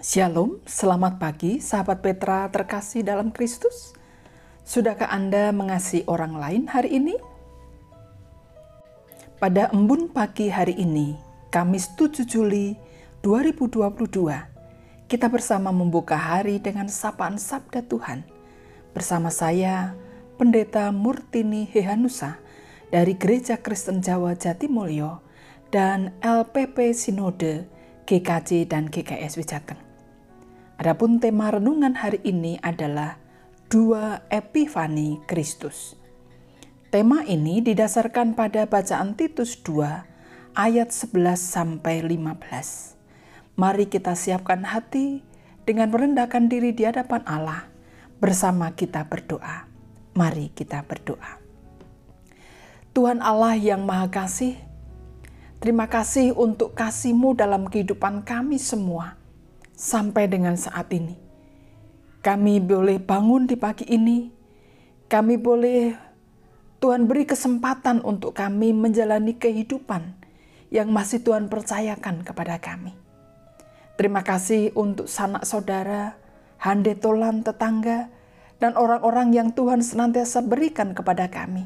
Shalom, selamat pagi sahabat Petra terkasih dalam Kristus. Sudahkah Anda mengasihi orang lain hari ini? Pada embun pagi hari ini, Kamis 7 Juli 2022, kita bersama membuka hari dengan sapaan Sabda Tuhan. Bersama saya, Pendeta Murtini Hehanusa dari Gereja Kristen Jawa Jatimulyo dan LPP Sinode GKJ dan GKS Wijateng. Adapun tema renungan hari ini adalah dua epifani Kristus. Tema ini didasarkan pada bacaan Titus 2 ayat 11 sampai 15. Mari kita siapkan hati dengan merendahkan diri di hadapan Allah bersama kita berdoa. Mari kita berdoa. Tuhan Allah yang Maha Kasih, terima kasih untuk kasih-Mu dalam kehidupan kami semua sampai dengan saat ini. Kami boleh bangun di pagi ini, kami boleh Tuhan beri kesempatan untuk kami menjalani kehidupan yang masih Tuhan percayakan kepada kami. Terima kasih untuk sanak saudara, hande tolan tetangga, dan orang-orang yang Tuhan senantiasa berikan kepada kami.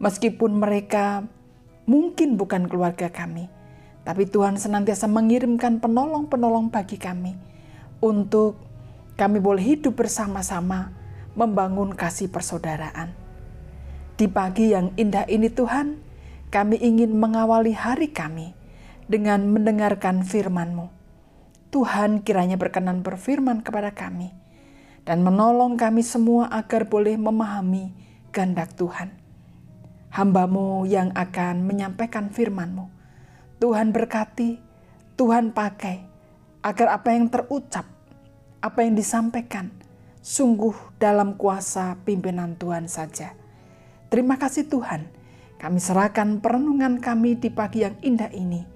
Meskipun mereka mungkin bukan keluarga kami, tapi Tuhan senantiasa mengirimkan penolong-penolong bagi kami untuk kami boleh hidup bersama-sama membangun kasih persaudaraan. Di pagi yang indah ini Tuhan, kami ingin mengawali hari kami dengan mendengarkan firman-Mu. Tuhan kiranya berkenan berfirman kepada kami dan menolong kami semua agar boleh memahami kehendak Tuhan. Hambamu yang akan menyampaikan firman-Mu Tuhan berkati, Tuhan pakai agar apa yang terucap, apa yang disampaikan, sungguh dalam kuasa pimpinan Tuhan saja. Terima kasih Tuhan, kami serahkan perenungan kami di pagi yang indah ini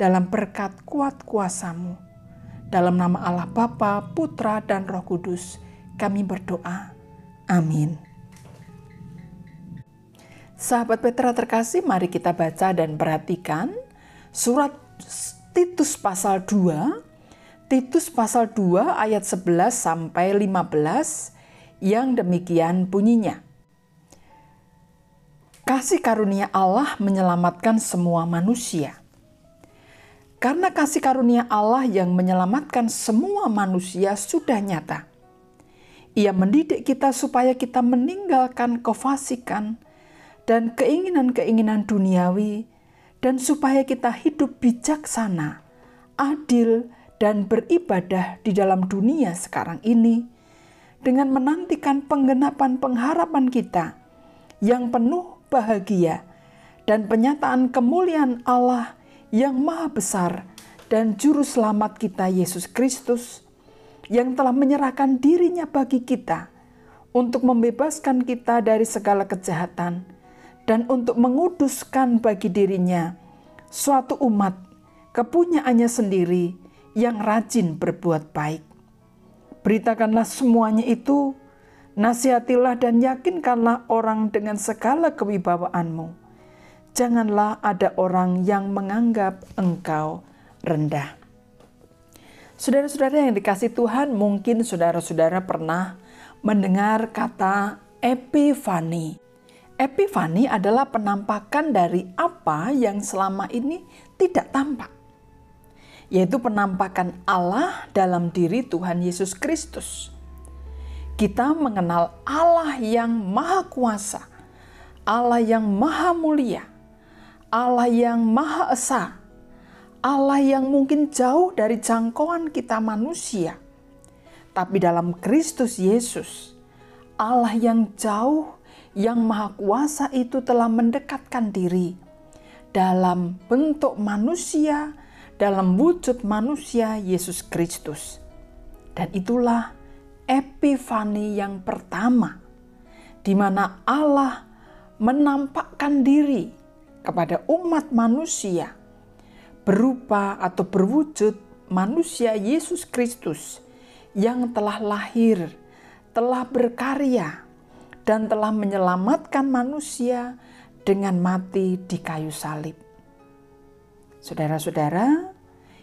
dalam berkat kuat kuasamu. Dalam nama Allah Bapa, Putra, dan Roh Kudus, kami berdoa. Amin. Sahabat Petra terkasih, mari kita baca dan perhatikan Surat Titus pasal 2, Titus pasal 2 ayat 11 sampai 15 yang demikian bunyinya. Kasih karunia Allah menyelamatkan semua manusia. Karena kasih karunia Allah yang menyelamatkan semua manusia sudah nyata. Ia mendidik kita supaya kita meninggalkan kefasikan dan keinginan-keinginan duniawi dan supaya kita hidup bijaksana, adil, dan beribadah di dalam dunia sekarang ini dengan menantikan penggenapan pengharapan kita yang penuh bahagia dan penyataan kemuliaan Allah yang maha besar dan juru selamat kita Yesus Kristus yang telah menyerahkan dirinya bagi kita untuk membebaskan kita dari segala kejahatan dan untuk menguduskan bagi dirinya suatu umat kepunyaannya sendiri yang rajin berbuat baik. Beritakanlah semuanya itu, nasihatilah dan yakinkanlah orang dengan segala kewibawaanmu. Janganlah ada orang yang menganggap engkau rendah. Saudara-saudara yang dikasih Tuhan, mungkin saudara-saudara pernah mendengar kata epifani. Epifani adalah penampakan dari apa yang selama ini tidak tampak, yaitu penampakan Allah dalam diri Tuhan Yesus Kristus. Kita mengenal Allah yang Maha Kuasa, Allah yang Maha Mulia, Allah yang Maha Esa, Allah yang mungkin jauh dari jangkauan kita manusia, tapi dalam Kristus Yesus, Allah yang jauh yang Maha Kuasa itu telah mendekatkan diri dalam bentuk manusia, dalam wujud manusia Yesus Kristus. Dan itulah epifani yang pertama, di mana Allah menampakkan diri kepada umat manusia berupa atau berwujud manusia Yesus Kristus yang telah lahir, telah berkarya, dan telah menyelamatkan manusia dengan mati di kayu salib. Saudara-saudara,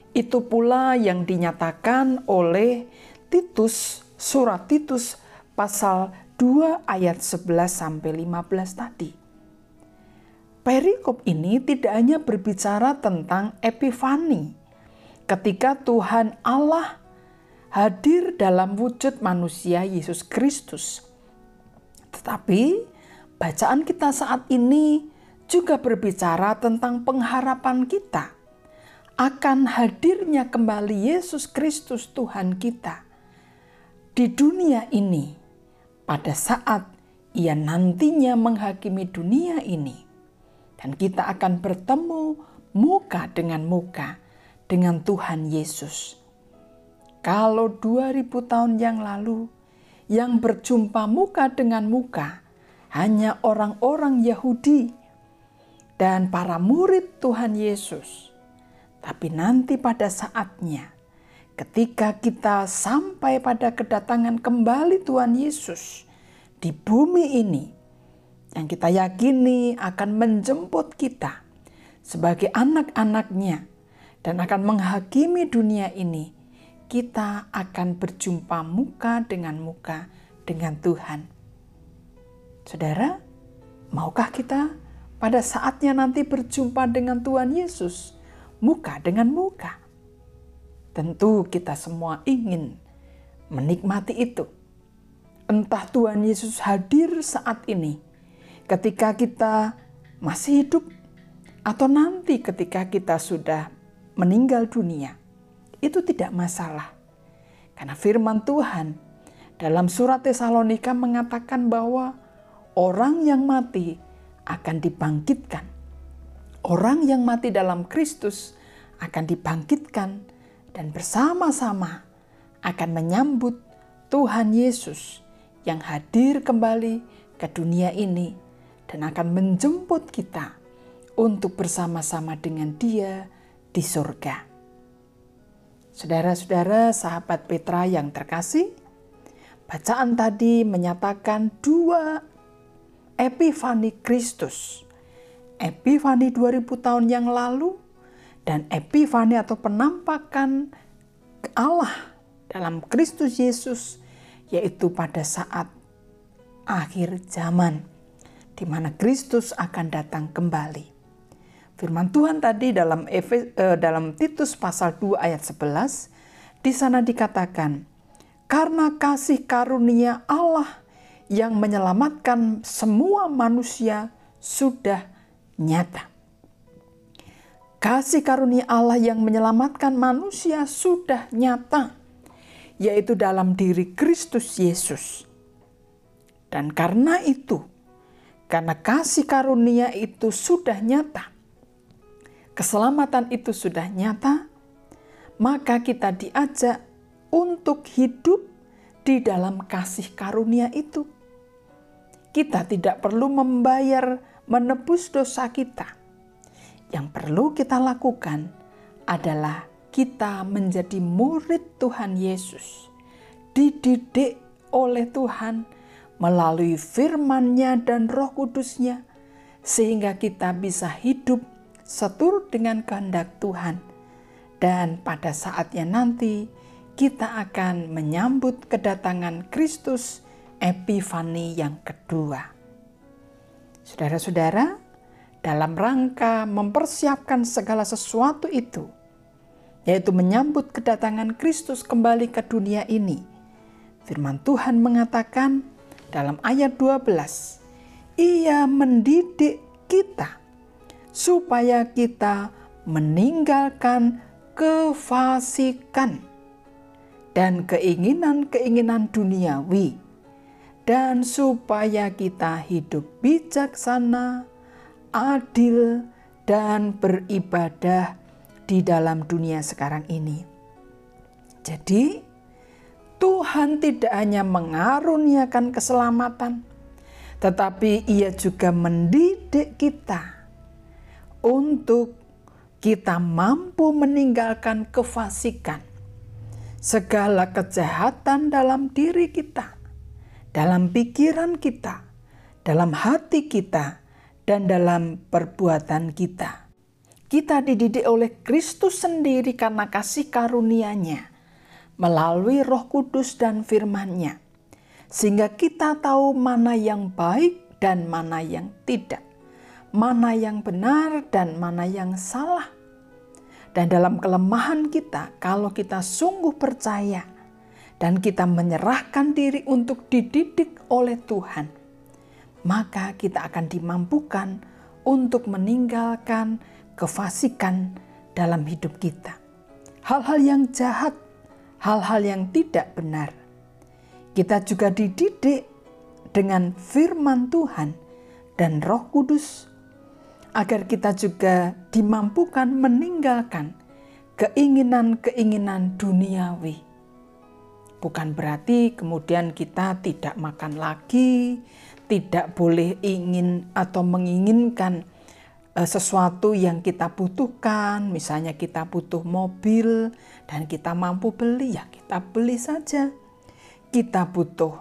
Itu pula yang dinyatakan oleh Titus, surat Titus pasal 2 ayat 11 sampai 15 tadi. Perikop ini tidak hanya berbicara tentang epifani, ketika Tuhan Allah hadir dalam wujud manusia Yesus Kristus. Tetapi bacaan kita saat ini juga berbicara tentang pengharapan kita akan hadirnya kembali Yesus Kristus Tuhan kita di dunia ini pada saat ia nantinya menghakimi dunia ini. Dan kita akan bertemu muka dengan muka dengan Tuhan Yesus. Kalau 2000 tahun yang lalu yang berjumpa muka dengan muka hanya orang-orang Yahudi dan para murid Tuhan Yesus. Tapi nanti pada saatnya ketika kita sampai pada kedatangan kembali Tuhan Yesus di bumi ini, yang kita yakini akan menjemput kita sebagai anak-anaknya dan akan menghakimi dunia ini, kita akan berjumpa muka dengan muka dengan Tuhan. Saudara, maukah kita pada saatnya nanti berjumpa dengan Tuhan Yesus, muka dengan muka? Tentu kita semua ingin menikmati itu. Entah Tuhan Yesus hadir saat ini ketika kita masih hidup atau nanti ketika kita sudah meninggal dunia. Itu tidak masalah. Karena firman Tuhan dalam surat Tesalonika mengatakan bahwa orang yang mati akan dibangkitkan. Orang yang mati dalam Kristus akan dibangkitkan dan bersama-sama akan menyambut Tuhan Yesus yang hadir kembali ke dunia ini dan akan menjemput kita untuk bersama-sama dengan Dia di surga. Saudara-saudara, sahabat Petra yang terkasih, bacaan tadi menyatakan dua epifani Kristus. Epifani 2000 tahun yang lalu dan epifani atau penampakan Allah dalam Kristus Yesus yaitu pada saat akhir zaman di mana Kristus akan datang kembali. Firman Tuhan tadi dalam Efe, eh, dalam Titus pasal 2 ayat 11 di sana dikatakan karena kasih karunia Allah yang menyelamatkan semua manusia sudah nyata. Kasih karunia Allah yang menyelamatkan manusia sudah nyata, yaitu dalam diri Kristus Yesus. Dan karena itu, karena kasih karunia itu sudah nyata, keselamatan itu sudah nyata, maka kita diajak untuk hidup di dalam kasih karunia itu. Kita tidak perlu membayar menebus dosa kita yang perlu kita lakukan adalah kita menjadi murid Tuhan Yesus, dididik oleh Tuhan melalui firman-Nya dan Roh Kudus-Nya, sehingga kita bisa hidup seturut dengan kehendak Tuhan. Dan pada saatnya nanti, kita akan menyambut kedatangan Kristus Epifani yang kedua. Saudara-saudara, dalam rangka mempersiapkan segala sesuatu itu, yaitu menyambut kedatangan Kristus kembali ke dunia ini. Firman Tuhan mengatakan dalam ayat 12, Ia mendidik kita supaya kita meninggalkan kefasikan dan keinginan-keinginan duniawi dan supaya kita hidup bijaksana, adil, dan beribadah di dalam dunia sekarang ini. Jadi, Tuhan tidak hanya mengaruniakan keselamatan, tetapi Ia juga mendidik kita untuk kita mampu meninggalkan kefasikan, segala kejahatan dalam diri kita, dalam pikiran kita, dalam hati kita, dan dalam perbuatan kita. kita dididik oleh Kristus sendiri karena kasih karunia-Nya melalui Roh Kudus dan firman-Nya. Sehingga kita tahu mana yang baik dan mana yang tidak. Mana yang benar dan mana yang salah. Dan dalam kelemahan kita, kalau kita sungguh percaya dan kita menyerahkan diri untuk dididik oleh Tuhan, maka kita akan dimampukan untuk meninggalkan kefasikan dalam hidup kita. Hal-hal yang jahat, hal-hal yang tidak benar. Kita juga dididik dengan firman Tuhan dan Roh Kudus agar kita juga dimampukan meninggalkan keinginan-keinginan duniawi. Bukan berarti kemudian kita tidak makan lagi, tidak boleh ingin atau menginginkan uh, sesuatu yang kita butuhkan, misalnya kita butuh mobil dan kita mampu beli, ya kita beli saja. Kita butuh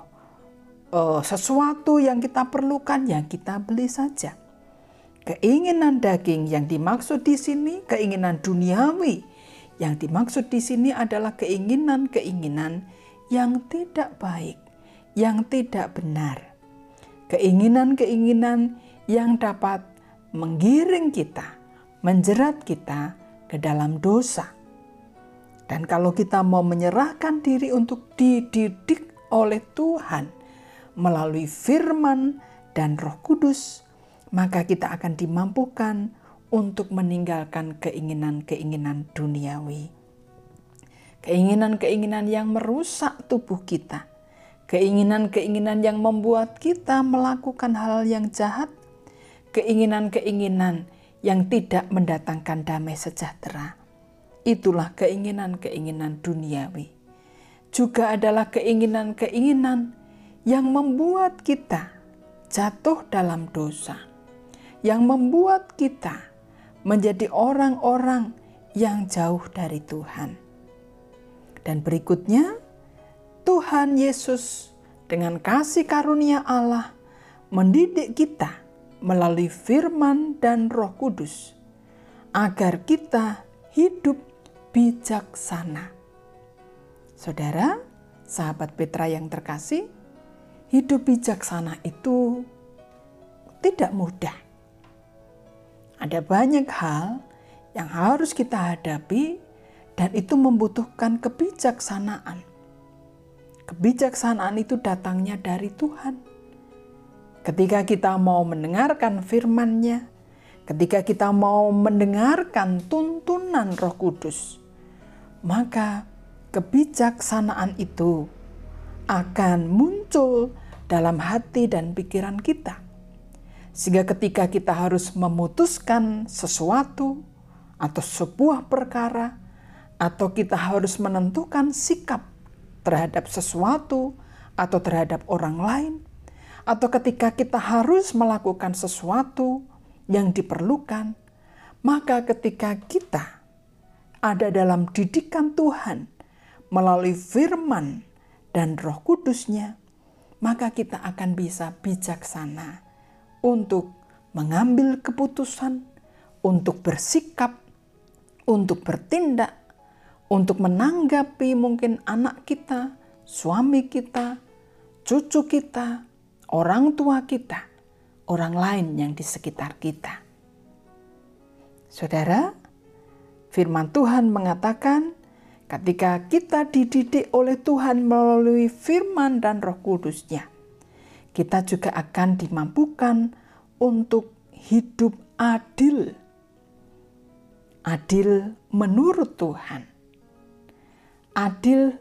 uh, sesuatu yang kita perlukan, ya kita beli saja. Keinginan daging yang dimaksud di sini, keinginan duniawi yang dimaksud di sini adalah keinginan-keinginan yang tidak baik, yang tidak benar keinginan-keinginan yang dapat menggiring kita, menjerat kita ke dalam dosa. Dan kalau kita mau menyerahkan diri untuk dididik oleh Tuhan melalui firman dan Roh Kudus, maka kita akan dimampukan untuk meninggalkan keinginan-keinginan duniawi. Keinginan-keinginan yang merusak tubuh kita keinginan-keinginan yang membuat kita melakukan hal yang jahat, keinginan-keinginan yang tidak mendatangkan damai sejahtera. Itulah keinginan-keinginan duniawi. Juga adalah keinginan-keinginan yang membuat kita jatuh dalam dosa, yang membuat kita menjadi orang-orang yang jauh dari Tuhan. Dan berikutnya, Tuhan Yesus dengan kasih karunia Allah mendidik kita melalui firman dan roh kudus agar kita hidup bijaksana. Saudara, sahabat Petra yang terkasih, hidup bijaksana itu tidak mudah. Ada banyak hal yang harus kita hadapi dan itu membutuhkan kebijaksanaan. Kebijaksanaan itu datangnya dari Tuhan. Ketika kita mau mendengarkan firman-Nya, ketika kita mau mendengarkan tuntunan Roh Kudus, maka kebijaksanaan itu akan muncul dalam hati dan pikiran kita. Sehingga ketika kita harus memutuskan sesuatu atau sebuah perkara, atau kita harus menentukan sikap terhadap sesuatu atau terhadap orang lain, atau ketika kita harus melakukan sesuatu yang diperlukan, maka ketika kita ada dalam didikan Tuhan melalui firman dan roh kudusnya, maka kita akan bisa bijaksana untuk mengambil keputusan, untuk bersikap, untuk bertindak untuk menanggapi mungkin anak kita, suami kita, cucu kita, orang tua kita, orang lain yang di sekitar kita. Saudara, firman Tuhan mengatakan, ketika kita dididik oleh Tuhan melalui firman dan roh kudusnya, kita juga akan dimampukan untuk hidup adil. Adil menurut Tuhan adil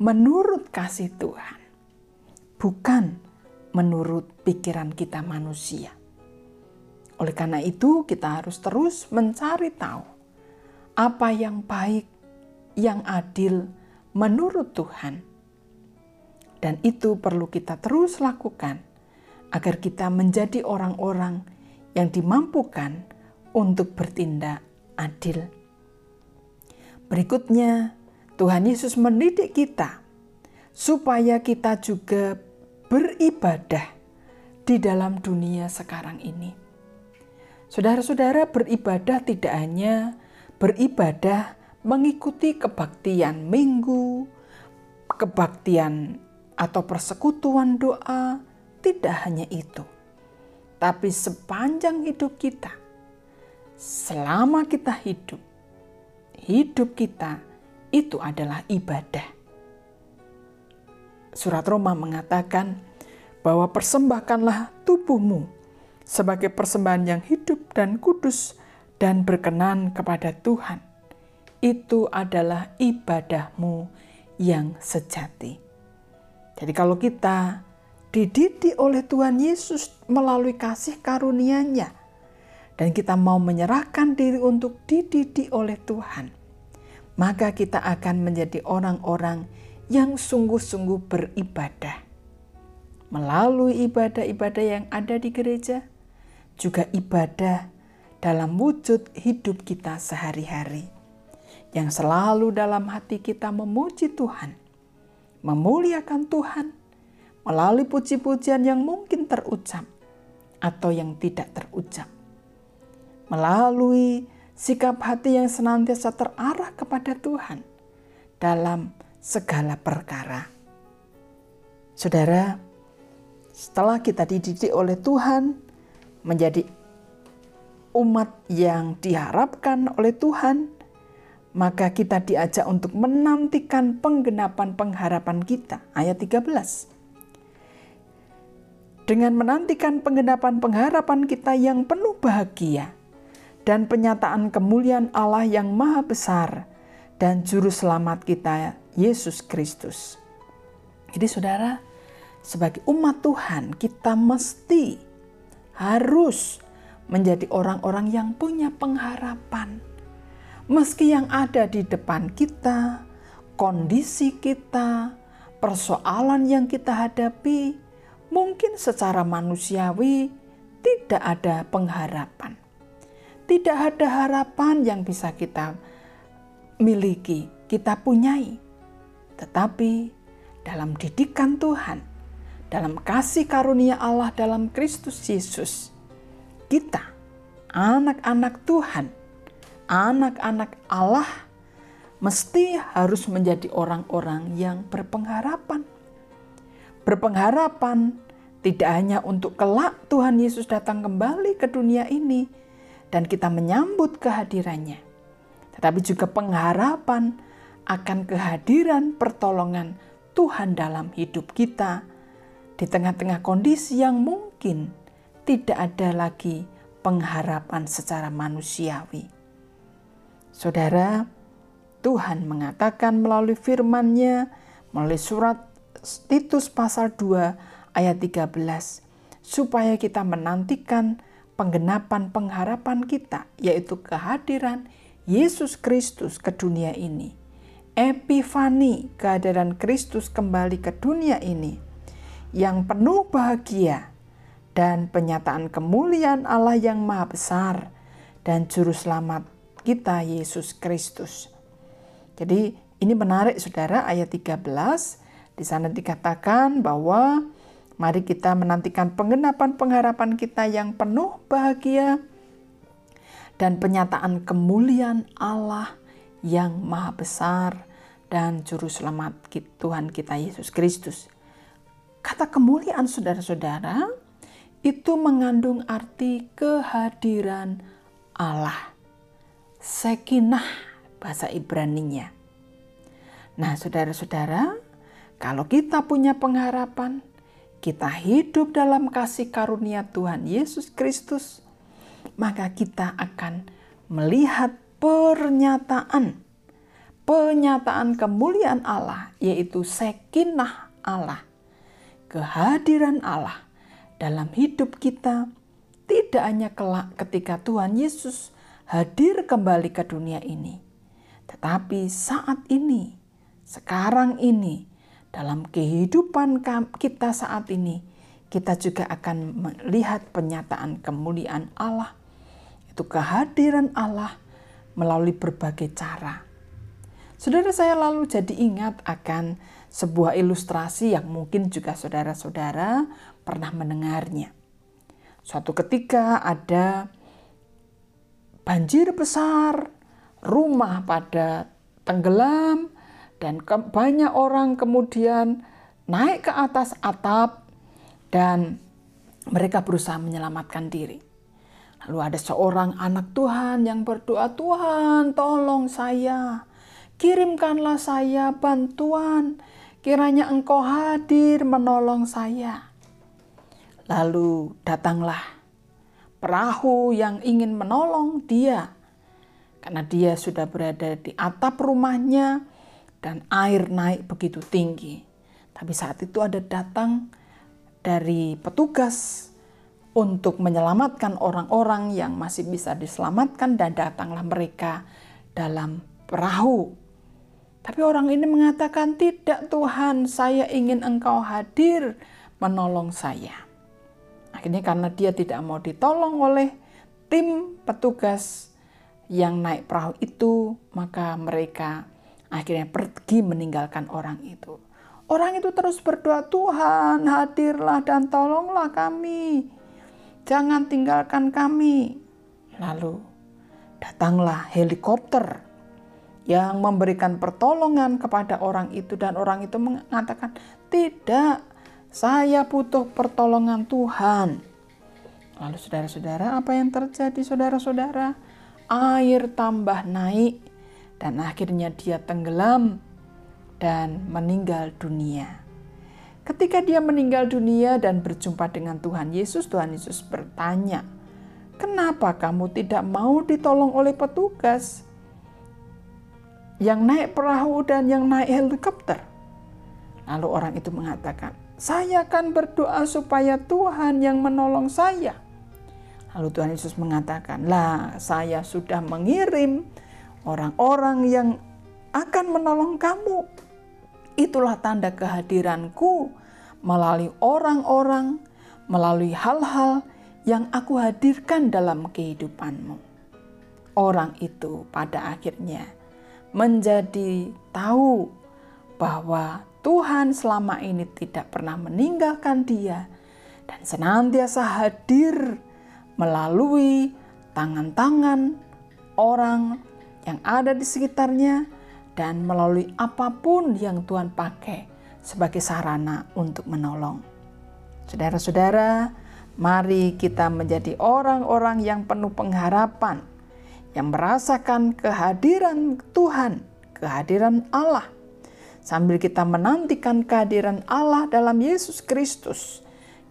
menurut kasih Tuhan, bukan menurut pikiran kita manusia. Oleh karena itu, kita harus terus mencari tahu apa yang baik, yang adil menurut Tuhan, dan itu perlu kita terus lakukan agar kita menjadi orang-orang yang dimampukan untuk bertindak adil. Berikutnya, Tuhan Yesus mendidik kita supaya kita juga beribadah di dalam dunia sekarang ini. Saudara-saudara beribadah tidak hanya beribadah mengikuti kebaktian minggu, kebaktian atau persekutuan doa, tidak hanya itu. Tapi sepanjang hidup kita, selama kita hidup, hidup kita itu adalah ibadah. Surat Roma mengatakan bahwa persembahkanlah tubuhmu sebagai persembahan yang hidup dan kudus dan berkenan kepada Tuhan. Itu adalah ibadahmu yang sejati. Jadi kalau kita dididik oleh Tuhan Yesus melalui kasih karunia-Nya dan kita mau menyerahkan diri untuk dididik oleh Tuhan, maka kita akan menjadi orang-orang yang sungguh-sungguh beribadah. Melalui ibadah-ibadah yang ada di gereja, juga ibadah dalam wujud hidup kita sehari-hari, yang selalu dalam hati kita memuji Tuhan, memuliakan Tuhan melalui puji-pujian yang mungkin terucap atau yang tidak terucap, melalui sikap hati yang senantiasa terarah kepada Tuhan dalam segala perkara. Saudara, setelah kita dididik oleh Tuhan, menjadi umat yang diharapkan oleh Tuhan, maka kita diajak untuk menantikan penggenapan pengharapan kita. Ayat 13. Dengan menantikan penggenapan pengharapan kita yang penuh bahagia dan penyataan kemuliaan Allah yang maha besar dan juru selamat kita Yesus Kristus. Jadi saudara, sebagai umat Tuhan kita mesti harus menjadi orang-orang yang punya pengharapan. Meski yang ada di depan kita, kondisi kita, persoalan yang kita hadapi, mungkin secara manusiawi tidak ada pengharapan. Tidak ada harapan yang bisa kita miliki, kita punyai. Tetapi dalam didikan Tuhan, dalam kasih karunia Allah dalam Kristus Yesus, kita, anak-anak Tuhan, anak-anak Allah, mesti harus menjadi orang-orang yang berpengharapan. Berpengharapan tidak hanya untuk kelak Tuhan Yesus datang kembali ke dunia ini dan kita menyambut kehadirannya, tetapi juga pengharapan akan kehadiran pertolongan Tuhan dalam hidup kita di tengah-tengah kondisi yang mungkin tidak ada lagi pengharapan secara manusiawi. Saudara, Tuhan mengatakan melalui firman-Nya, melalui surat Titus pasal 2 ayat 13, supaya kita menantikan penggenapan pengharapan kita, yaitu kehadiran Yesus Kristus ke dunia ini. Epifani, kehadiran Kristus kembali ke dunia ini yang penuh bahagia dan penyataan kemuliaan Allah yang maha besar dan juru selamat kita Yesus Kristus. Jadi ini menarik saudara ayat 13 di sana dikatakan bahwa mari kita menantikan penggenapan pengharapan kita yang penuh bahagia dan penyataan kemuliaan Allah yang maha besar dan juru selamat Tuhan kita Yesus Kristus. Kata kemuliaan saudara-saudara itu mengandung arti kehadiran Allah. Sekinah bahasa Ibraninya. Nah, saudara-saudara, kalau kita punya pengharapan, kita hidup dalam kasih karunia Tuhan Yesus Kristus, maka kita akan melihat pernyataan pernyataan kemuliaan Allah yaitu sekinah Allah kehadiran Allah dalam hidup kita tidak hanya kelak ketika Tuhan Yesus hadir kembali ke dunia ini, tetapi saat ini, sekarang ini, dalam kehidupan kita saat ini, kita juga akan melihat penyataan kemuliaan Allah, itu kehadiran Allah melalui berbagai cara. Saudara saya lalu jadi ingat akan sebuah ilustrasi yang mungkin juga saudara-saudara pernah mendengarnya. Suatu ketika ada banjir besar, rumah pada tenggelam, dan ke, banyak orang kemudian naik ke atas atap dan mereka berusaha menyelamatkan diri. Lalu ada seorang anak Tuhan yang berdoa, Tuhan tolong saya, kirimkanlah saya bantuan, kiranya engkau hadir menolong saya. Lalu datanglah perahu yang ingin menolong dia, karena dia sudah berada di atap rumahnya dan air naik begitu tinggi. Tapi saat itu ada datang dari petugas untuk menyelamatkan orang-orang yang masih bisa diselamatkan dan datanglah mereka dalam perahu. Tapi orang ini mengatakan, "Tidak, Tuhan, saya ingin Engkau hadir menolong saya." Akhirnya, karena dia tidak mau ditolong oleh tim petugas yang naik perahu itu, maka mereka akhirnya pergi meninggalkan orang itu. Orang itu terus berdoa, "Tuhan, hadirlah dan tolonglah kami." jangan tinggalkan kami. Lalu datanglah helikopter yang memberikan pertolongan kepada orang itu dan orang itu mengatakan, "Tidak, saya butuh pertolongan Tuhan." Lalu saudara-saudara, apa yang terjadi saudara-saudara? Air tambah naik dan akhirnya dia tenggelam dan meninggal dunia. Ketika dia meninggal dunia dan berjumpa dengan Tuhan Yesus, Tuhan Yesus bertanya, "Kenapa kamu tidak mau ditolong oleh petugas yang naik perahu dan yang naik helikopter?" Lalu orang itu mengatakan, "Saya akan berdoa supaya Tuhan yang menolong saya." Lalu Tuhan Yesus mengatakan, "Lah, saya sudah mengirim orang-orang yang akan menolong kamu." Itulah tanda kehadiranku melalui orang-orang, melalui hal-hal yang aku hadirkan dalam kehidupanmu. Orang itu pada akhirnya menjadi tahu bahwa Tuhan selama ini tidak pernah meninggalkan dia dan senantiasa hadir melalui tangan-tangan orang yang ada di sekitarnya dan melalui apa pun yang Tuhan pakai sebagai sarana untuk menolong. Saudara-saudara, mari kita menjadi orang-orang yang penuh pengharapan, yang merasakan kehadiran Tuhan, kehadiran Allah, sambil kita menantikan kehadiran Allah dalam Yesus Kristus,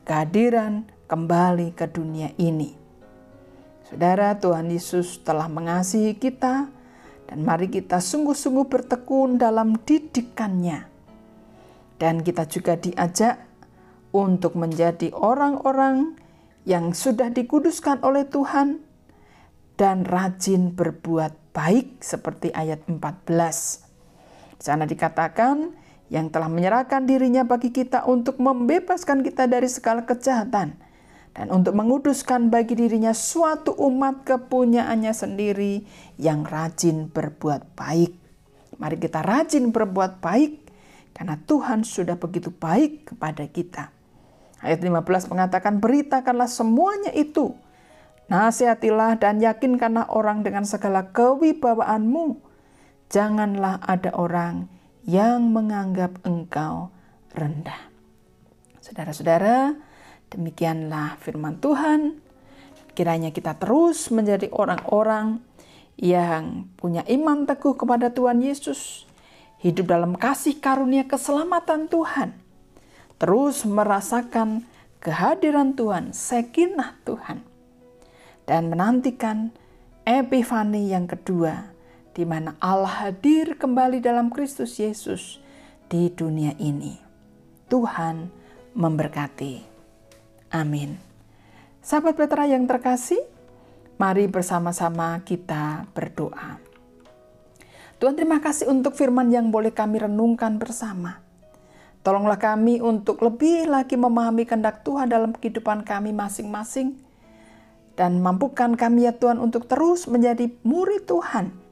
kehadiran kembali ke dunia ini. Saudara, Tuhan Yesus telah mengasihi kita dan mari kita sungguh-sungguh bertekun dalam didikannya. Dan kita juga diajak untuk menjadi orang-orang yang sudah dikuduskan oleh Tuhan dan rajin berbuat baik seperti ayat 14. Di sana dikatakan yang telah menyerahkan dirinya bagi kita untuk membebaskan kita dari segala kejahatan dan untuk menguduskan bagi dirinya suatu umat kepunyaannya sendiri yang rajin berbuat baik. Mari kita rajin berbuat baik karena Tuhan sudah begitu baik kepada kita. Ayat 15 mengatakan beritakanlah semuanya itu. Nasihatilah dan yakinkanlah orang dengan segala kewibawaanmu. Janganlah ada orang yang menganggap engkau rendah. Saudara-saudara, Demikianlah firman Tuhan. Kiranya kita terus menjadi orang-orang yang punya iman teguh kepada Tuhan Yesus, hidup dalam kasih karunia keselamatan Tuhan, terus merasakan kehadiran Tuhan, sekinah Tuhan, dan menantikan epifani yang kedua, di mana Allah hadir kembali dalam Kristus Yesus di dunia ini. Tuhan memberkati. Amin. Sahabat Petra yang terkasih, mari bersama-sama kita berdoa. Tuhan terima kasih untuk firman yang boleh kami renungkan bersama. Tolonglah kami untuk lebih lagi memahami kehendak Tuhan dalam kehidupan kami masing-masing. Dan mampukan kami ya Tuhan untuk terus menjadi murid Tuhan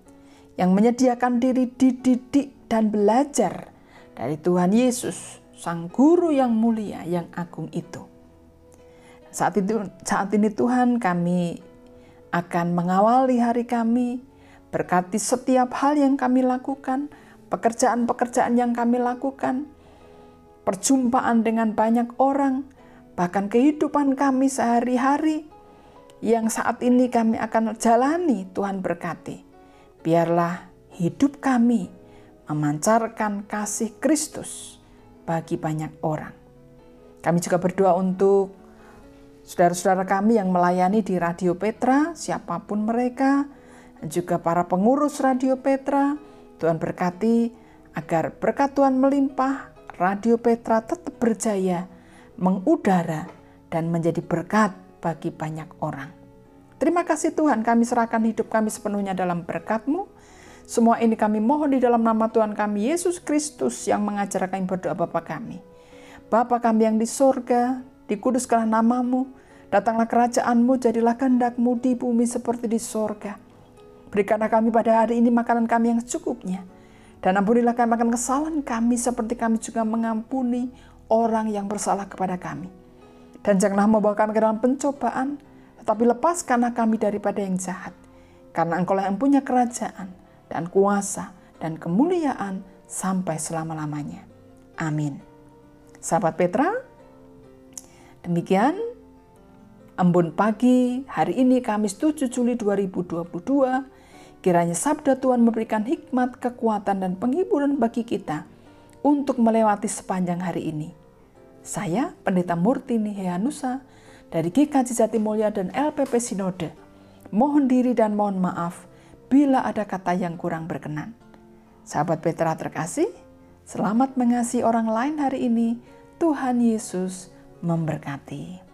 yang menyediakan diri dididik dan belajar dari Tuhan Yesus, Sang Guru yang mulia, yang agung itu. Saat itu saat ini Tuhan kami akan mengawali hari kami. Berkati setiap hal yang kami lakukan, pekerjaan-pekerjaan yang kami lakukan, perjumpaan dengan banyak orang, bahkan kehidupan kami sehari-hari yang saat ini kami akan jalani. Tuhan berkati, biarlah hidup kami memancarkan kasih Kristus bagi banyak orang. Kami juga berdoa untuk saudara-saudara kami yang melayani di Radio Petra, siapa pun mereka, dan juga para pengurus Radio Petra. Tuhan berkati agar berkat Tuhan melimpah, Radio Petra tetap berjaya, mengudara, dan menjadi berkat bagi banyak orang. Terima kasih Tuhan, kami serahkan hidup kami sepenuhnya dalam berkat-Mu. Semua ini kami mohon di dalam nama Tuhan kami, Yesus Kristus yang mengajar kami berdoa Bapa kami. Bapa kami yang di sorga, dikuduskanlah namamu, datanglah kerajaanmu, jadilah kehendakmu di bumi seperti di sorga. Berikanlah kami pada hari ini makanan kami yang secukupnya, dan ampunilah kami akan kesalahan kami seperti kami juga mengampuni orang yang bersalah kepada kami. Dan janganlah membawa kami ke dalam pencobaan, tetapi lepaskanlah kami daripada yang jahat. Karena engkau yang punya kerajaan, dan kuasa, dan kemuliaan sampai selama-lamanya. Amin. Sahabat Petra, demikian Embun pagi hari ini Kamis 7 Juli 2022 kiranya sabda Tuhan memberikan hikmat, kekuatan dan penghiburan bagi kita untuk melewati sepanjang hari ini. Saya Pendeta Murtini Heanusa dari GKJ Jatimulya dan LPP Sinode. Mohon diri dan mohon maaf bila ada kata yang kurang berkenan. Sahabat Petra terkasih, selamat mengasihi orang lain hari ini Tuhan Yesus memberkati.